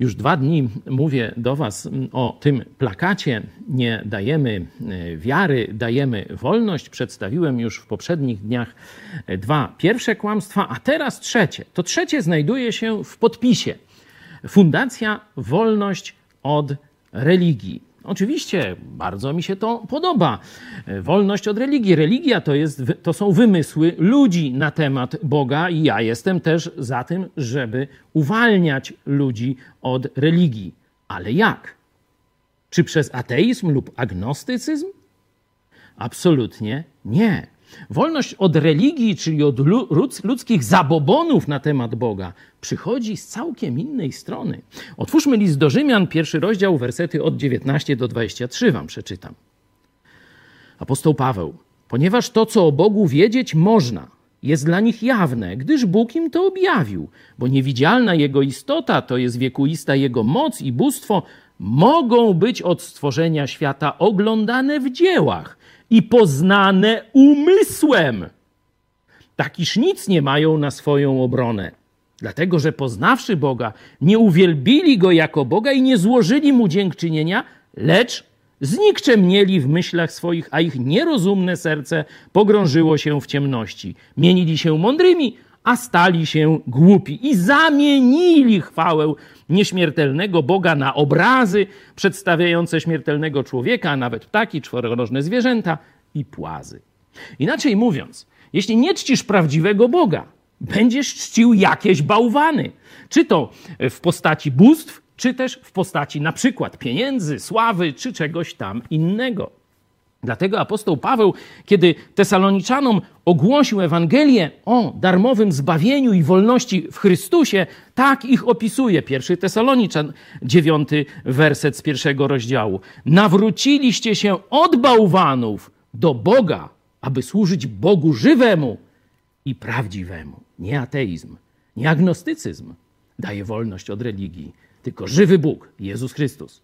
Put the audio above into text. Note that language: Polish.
Już dwa dni mówię do Was o tym plakacie. Nie dajemy e, wiary, dajemy wolność. Przedstawiłem już w poprzednich dniach e, dwa pierwsze kłamstwa, a teraz trzecie. To trzecie znajduje się w podpisie. Fundacja Wolność od religii. Oczywiście bardzo mi się to podoba. Wolność od religii. Religia to, jest, to są wymysły ludzi na temat Boga, i ja jestem też za tym, żeby uwalniać ludzi od religii. Ale jak? Czy przez ateizm lub agnostycyzm? Absolutnie nie. Wolność od religii, czyli od ludzkich zabobonów na temat Boga, przychodzi z całkiem innej strony. Otwórzmy list do Rzymian, pierwszy rozdział, wersety od 19 do 23 wam przeczytam. Apostoł Paweł, ponieważ to, co o Bogu wiedzieć można, jest dla nich jawne, gdyż Bóg im to objawił, bo niewidzialna Jego istota, to jest wiekuista Jego moc i bóstwo, mogą być od stworzenia świata oglądane w dziełach i poznane umysłem. Takiż nic nie mają na swoją obronę. Dlatego, że poznawszy Boga, nie uwielbili Go jako Boga i nie złożyli Mu dziękczynienia, lecz znikczemnieli w myślach swoich, a ich nierozumne serce pogrążyło się w ciemności. Mienili się mądrymi, a stali się głupi i zamienili chwałę nieśmiertelnego Boga na obrazy przedstawiające śmiertelnego człowieka, a nawet ptaki, czworonożne zwierzęta i płazy. Inaczej mówiąc, jeśli nie czcisz prawdziwego Boga, będziesz czcił jakieś bałwany, czy to w postaci bóstw, czy też w postaci na przykład pieniędzy, sławy, czy czegoś tam innego. Dlatego apostoł Paweł, kiedy Tesaloniczanom ogłosił Ewangelię o darmowym zbawieniu i wolności w Chrystusie, tak ich opisuje. Pierwszy Tesaloniczan, dziewiąty werset z pierwszego rozdziału. Nawróciliście się od bałwanów do Boga, aby służyć Bogu żywemu i prawdziwemu. Nie ateizm, nie agnostycyzm daje wolność od religii, tylko żywy Bóg, Jezus Chrystus.